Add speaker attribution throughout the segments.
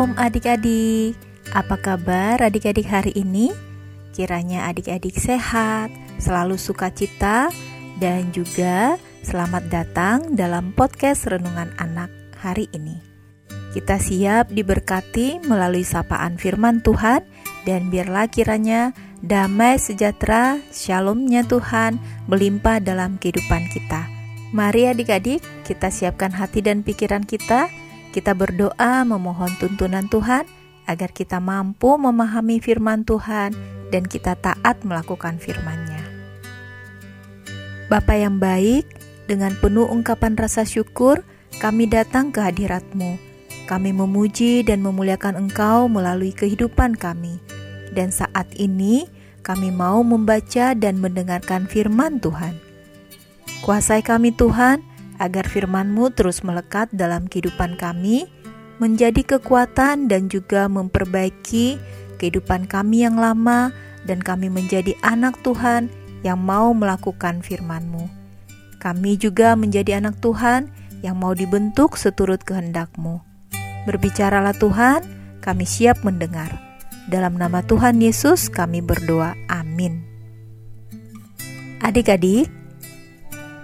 Speaker 1: Shalom adik-adik. Apa kabar adik-adik hari ini? Kiranya adik-adik sehat, selalu sukacita, dan juga selamat datang dalam podcast Renungan Anak hari ini. Kita siap diberkati melalui sapaan firman Tuhan dan biarlah kiranya damai sejahtera, shalomnya Tuhan melimpah dalam kehidupan kita. Mari adik-adik, kita siapkan hati dan pikiran kita kita berdoa memohon tuntunan Tuhan agar kita mampu memahami firman Tuhan dan kita taat melakukan firman-Nya. Bapa yang baik, dengan penuh ungkapan rasa syukur, kami datang ke hadirat-Mu. Kami memuji dan memuliakan Engkau melalui kehidupan kami. Dan saat ini, kami mau membaca dan mendengarkan firman Tuhan. Kuasai kami Tuhan, agar firman-Mu terus melekat dalam kehidupan kami, menjadi kekuatan dan juga memperbaiki kehidupan kami yang lama dan kami menjadi anak Tuhan yang mau melakukan firman-Mu. Kami juga menjadi anak Tuhan yang mau dibentuk seturut kehendak-Mu. Berbicaralah Tuhan, kami siap mendengar. Dalam nama Tuhan Yesus kami berdoa. Amin. Adik-adik,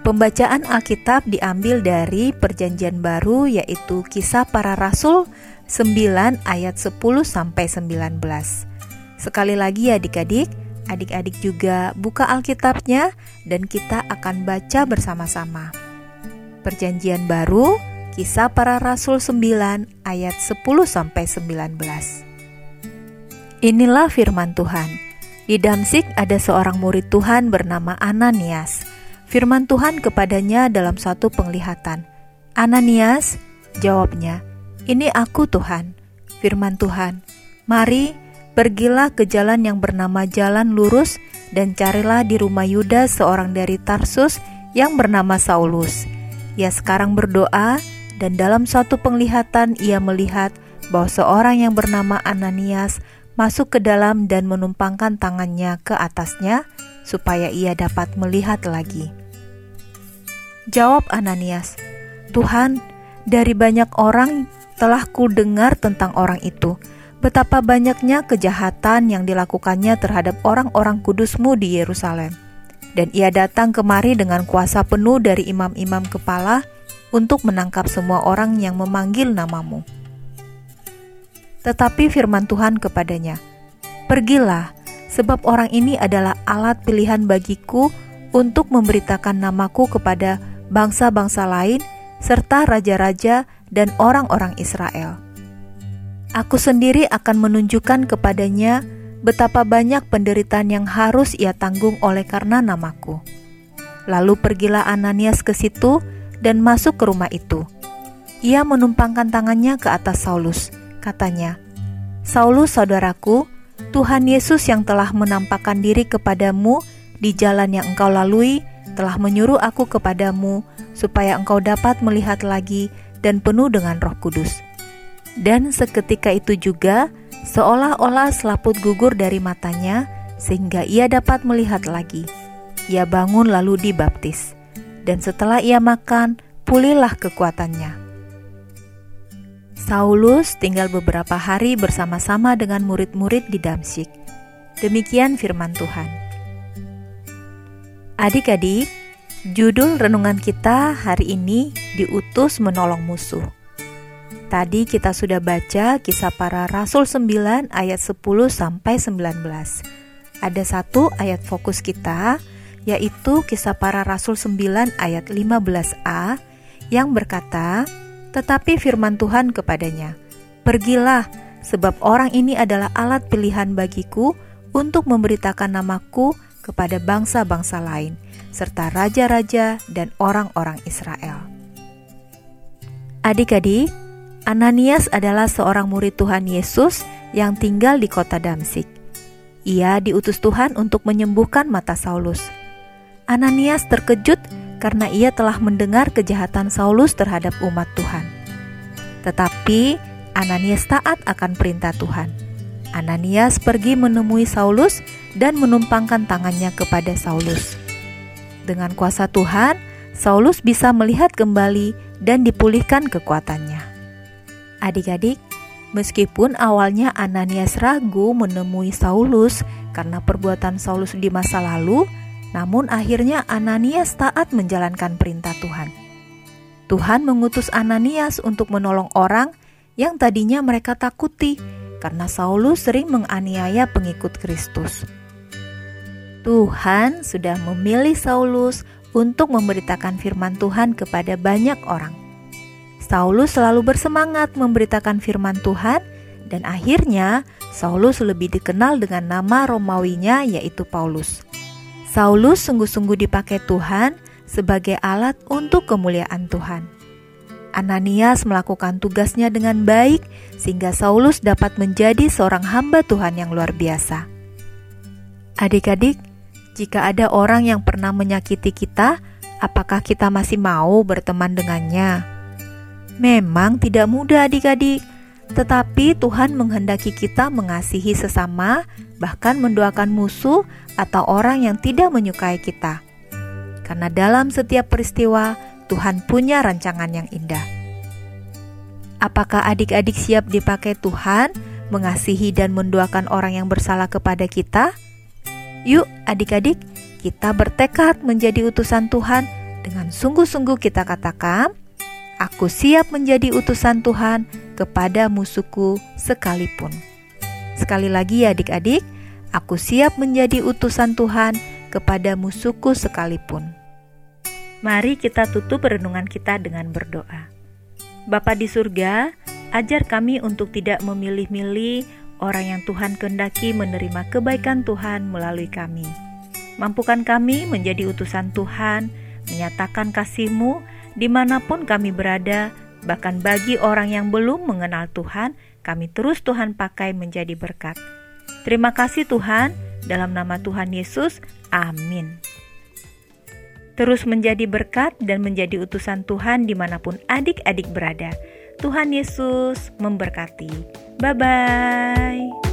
Speaker 1: Pembacaan Alkitab diambil dari Perjanjian Baru yaitu Kisah Para Rasul 9 ayat 10 sampai 19. Sekali lagi ya adik-adik, adik-adik juga buka Alkitabnya dan kita akan baca bersama-sama. Perjanjian Baru Kisah Para Rasul 9 ayat 10 sampai 19. Inilah firman Tuhan. Di Damsik ada seorang murid Tuhan bernama Ananias firman Tuhan kepadanya dalam satu penglihatan. Ananias, jawabnya, "Ini aku, Tuhan." Firman Tuhan, "Mari, pergilah ke jalan yang bernama Jalan Lurus dan carilah di rumah Yudas seorang dari Tarsus yang bernama Saulus. Ia sekarang berdoa dan dalam suatu penglihatan ia melihat bahwa seorang yang bernama Ananias masuk ke dalam dan menumpangkan tangannya ke atasnya supaya ia dapat melihat lagi. Jawab Ananias, "Tuhan, dari banyak orang telah ku dengar tentang orang itu, betapa banyaknya kejahatan yang dilakukannya terhadap orang-orang kudusmu di Yerusalem. Dan ia datang kemari dengan kuasa penuh dari imam-imam kepala untuk menangkap semua orang yang memanggil namamu." Tetapi firman Tuhan kepadanya, "Pergilah, sebab orang ini adalah alat pilihan bagiku untuk memberitakan namaku kepada bangsa-bangsa lain, serta raja-raja dan orang-orang Israel. Aku sendiri akan menunjukkan kepadanya betapa banyak penderitaan yang harus ia tanggung oleh karena namaku. Lalu pergilah Ananias ke situ dan masuk ke rumah itu. Ia menumpangkan tangannya ke atas Saulus. Katanya, Saulus saudaraku, Tuhan Yesus yang telah menampakkan diri kepadamu di jalan yang engkau lalui, telah menyuruh aku kepadamu supaya engkau dapat melihat lagi dan penuh dengan Roh Kudus. Dan seketika itu juga, seolah-olah selaput gugur dari matanya, sehingga ia dapat melihat lagi. Ia bangun lalu dibaptis, dan setelah ia makan, pulihlah kekuatannya. Saulus tinggal beberapa hari bersama-sama dengan murid-murid di Damsyik. Demikian firman Tuhan. Adik-adik, judul renungan kita hari ini diutus menolong musuh. Tadi kita sudah baca kisah para rasul 9 ayat 10 sampai 19. Ada satu ayat fokus kita yaitu kisah para rasul 9 ayat 15a yang berkata, "Tetapi firman Tuhan kepadanya, Pergilah, sebab orang ini adalah alat pilihan bagiku untuk memberitakan namaku kepada bangsa-bangsa lain, serta raja-raja dan orang-orang Israel. Adik-adik, Ananias adalah seorang murid Tuhan Yesus yang tinggal di kota Damsik. Ia diutus Tuhan untuk menyembuhkan mata Saulus. Ananias terkejut karena ia telah mendengar kejahatan Saulus terhadap umat Tuhan. Tetapi Ananias taat akan perintah Tuhan. Ananias pergi menemui Saulus dan menumpangkan tangannya kepada Saulus. Dengan kuasa Tuhan, Saulus bisa melihat kembali dan dipulihkan kekuatannya. Adik-adik, Meskipun awalnya Ananias ragu menemui Saulus karena perbuatan Saulus di masa lalu, namun akhirnya Ananias taat menjalankan perintah Tuhan. Tuhan mengutus Ananias untuk menolong orang yang tadinya mereka takuti karena Saulus sering menganiaya pengikut Kristus. Tuhan sudah memilih Saulus untuk memberitakan firman Tuhan kepada banyak orang. Saulus selalu bersemangat memberitakan firman Tuhan dan akhirnya Saulus lebih dikenal dengan nama Romawinya yaitu Paulus. Saulus sungguh-sungguh dipakai Tuhan sebagai alat untuk kemuliaan Tuhan. Ananias melakukan tugasnya dengan baik sehingga Saulus dapat menjadi seorang hamba Tuhan yang luar biasa. Adik-adik, jika ada orang yang pernah menyakiti kita, apakah kita masih mau berteman dengannya? Memang tidak mudah adik-adik, tetapi Tuhan menghendaki kita mengasihi sesama, bahkan mendoakan musuh atau orang yang tidak menyukai kita. Karena dalam setiap peristiwa, Tuhan punya rancangan yang indah. Apakah adik-adik siap dipakai Tuhan mengasihi dan mendoakan orang yang bersalah kepada kita? Yuk adik-adik, kita bertekad menjadi utusan Tuhan dengan sungguh-sungguh kita katakan, Aku siap menjadi utusan Tuhan kepada musuhku sekalipun. Sekali lagi ya adik-adik, aku siap menjadi utusan Tuhan kepada musuhku sekalipun. Mari kita tutup renungan kita dengan berdoa. Bapa di surga, ajar kami untuk tidak memilih-milih orang yang Tuhan kehendaki menerima kebaikan Tuhan melalui kami. Mampukan kami menjadi utusan Tuhan, menyatakan kasih-Mu di mana pun kami berada, bahkan bagi orang yang belum mengenal Tuhan, kami terus Tuhan pakai menjadi berkat. Terima kasih Tuhan, dalam nama Tuhan Yesus, amin. Terus menjadi berkat dan menjadi utusan Tuhan di mana pun adik-adik berada. Tuhan Yesus memberkati. Bye bye.